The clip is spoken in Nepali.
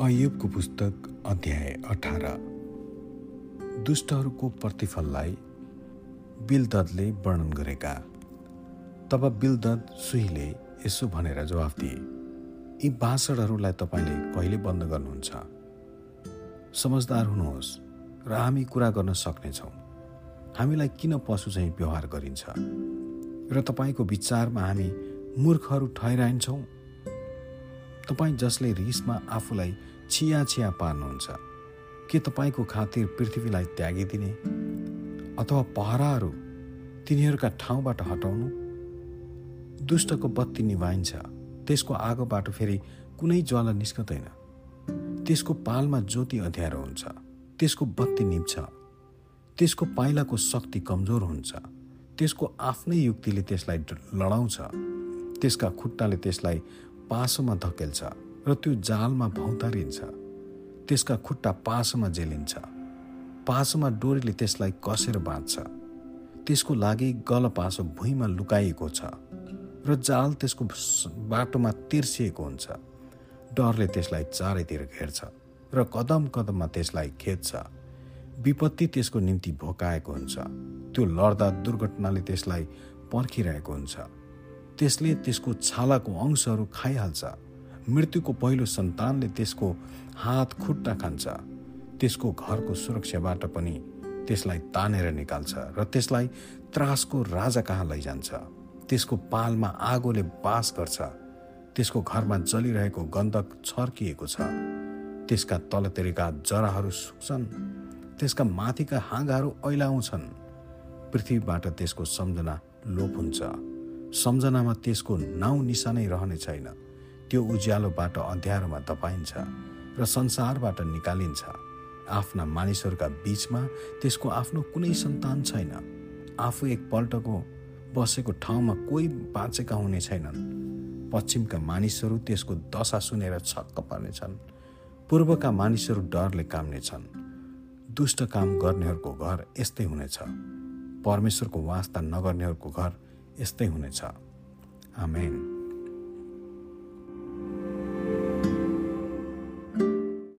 अयुबको पुस्तक अध्याय अठार। दुष्टहरूको प्रतिफललाई बिलददले वर्णन गरेका। तब बिलदद सुहीले यसो भनेर जवाफ दिए यी भाषणहरूलाई तपाईँले कहिले बन्द गर्नुहुन्छ? समझदार हुनुहोस् र हामी कुरा गर्न सक्नेछौँ। हामीलाई किन पशु चाहिँ व्यवहार गरिन्छ? र तपाईँको विचारमा हामी मूर्खहरू ठहराइन्छौँ? तपाईँ जसले रिसमा आफूलाई छिया छिया पार्नुहुन्छ के तपाईँको खातिर पृथ्वीलाई त्यागिदिने अथवा पहराहरू तिनीहरूका ठाउँबाट हटाउनु? दुष्टको बत्ती निभाइन्छ त्यसको आगोबाट फेरि कुनै ज्वाला निस्कँदैन। त्यसको पालमा ज्योति अँध्यारो हुन्छ त्यसको बत्ती निप्छ त्यसको पाइलाको शक्ति कमजोर हुन्छ त्यसको आफ्नै युक्तिले त्यसलाई लडाउँछ त्यसका खुट्टाले त्यसलाई पासोमा धकेल्छ र त्यो जालमा भौतारिन्छ। त्यसका खुट्टा पासोमा जेलिन्छ। पासोमा डोरीले त्यसलाई कसेर बाँध्छ। त्यसको लागि गल पासो भुइँमा लुकाइएको छ र जाल त्यसको बाटोमा तिर्सिएको हुन्छ। डरले त्यसलाई चारैतिर घेर्छ र कदम कदममा त्यसलाई खेद्छ। विपत्ति त्यसको निम्ति भोकाएको हुन्छ। त्यो लड्दा दुर्घटनाले त्यसलाई पर्खिरहेको हुन्छ। त्यसले त्यसको छालाको अंशहरू खाइहाल्छ। मृत्युको पहिलो सन्तानले त्यसको हात खुट्टा खान्छ। त्यसको घरको सुरक्षाबाट पनि त्यसलाई तानेर निकाल्छ र त्यसलाई त्रासको राजा कहाँ लैजान्छ। त्यसको पालमा आगोले बास गर्छ। त्यसको घरमा जलिरहेको गन्धक छर्किएको छ। त्यसका तलतेरिका जराहरू सुक्छन्। त्यसका माथिका हाँगाहरू ऐलाउँछन्। पृथ्वीबाट त्यसको सम्झना लोप हुन्छ। सम्झनामा त्यसको नाउँ निशानै रहने छैन। त्यो उज्यालोबाट अँध्यारोमा तपाइन्छ र संसारबाट निकालिन्छ। आफ्ना मानिसहरूका बीचमा त्यसको आफ्नो कुनै सन्तान छैन। आफू एकपल्टको बसेको ठाउँमा कोही बाँचेका हुने छैनन्। पश्चिमका मानिसहरू त्यसको दशा सुनेर छक्क पर्नेछन्। पूर्वका मानिसहरू डरले काम्नेछन्। दुष्ट काम गर्नेहरूको घर यस्तै हुनेछ। परमेश्वरको वास्ता नगर्नेहरूको घर यस्तै हुनेछ आमेन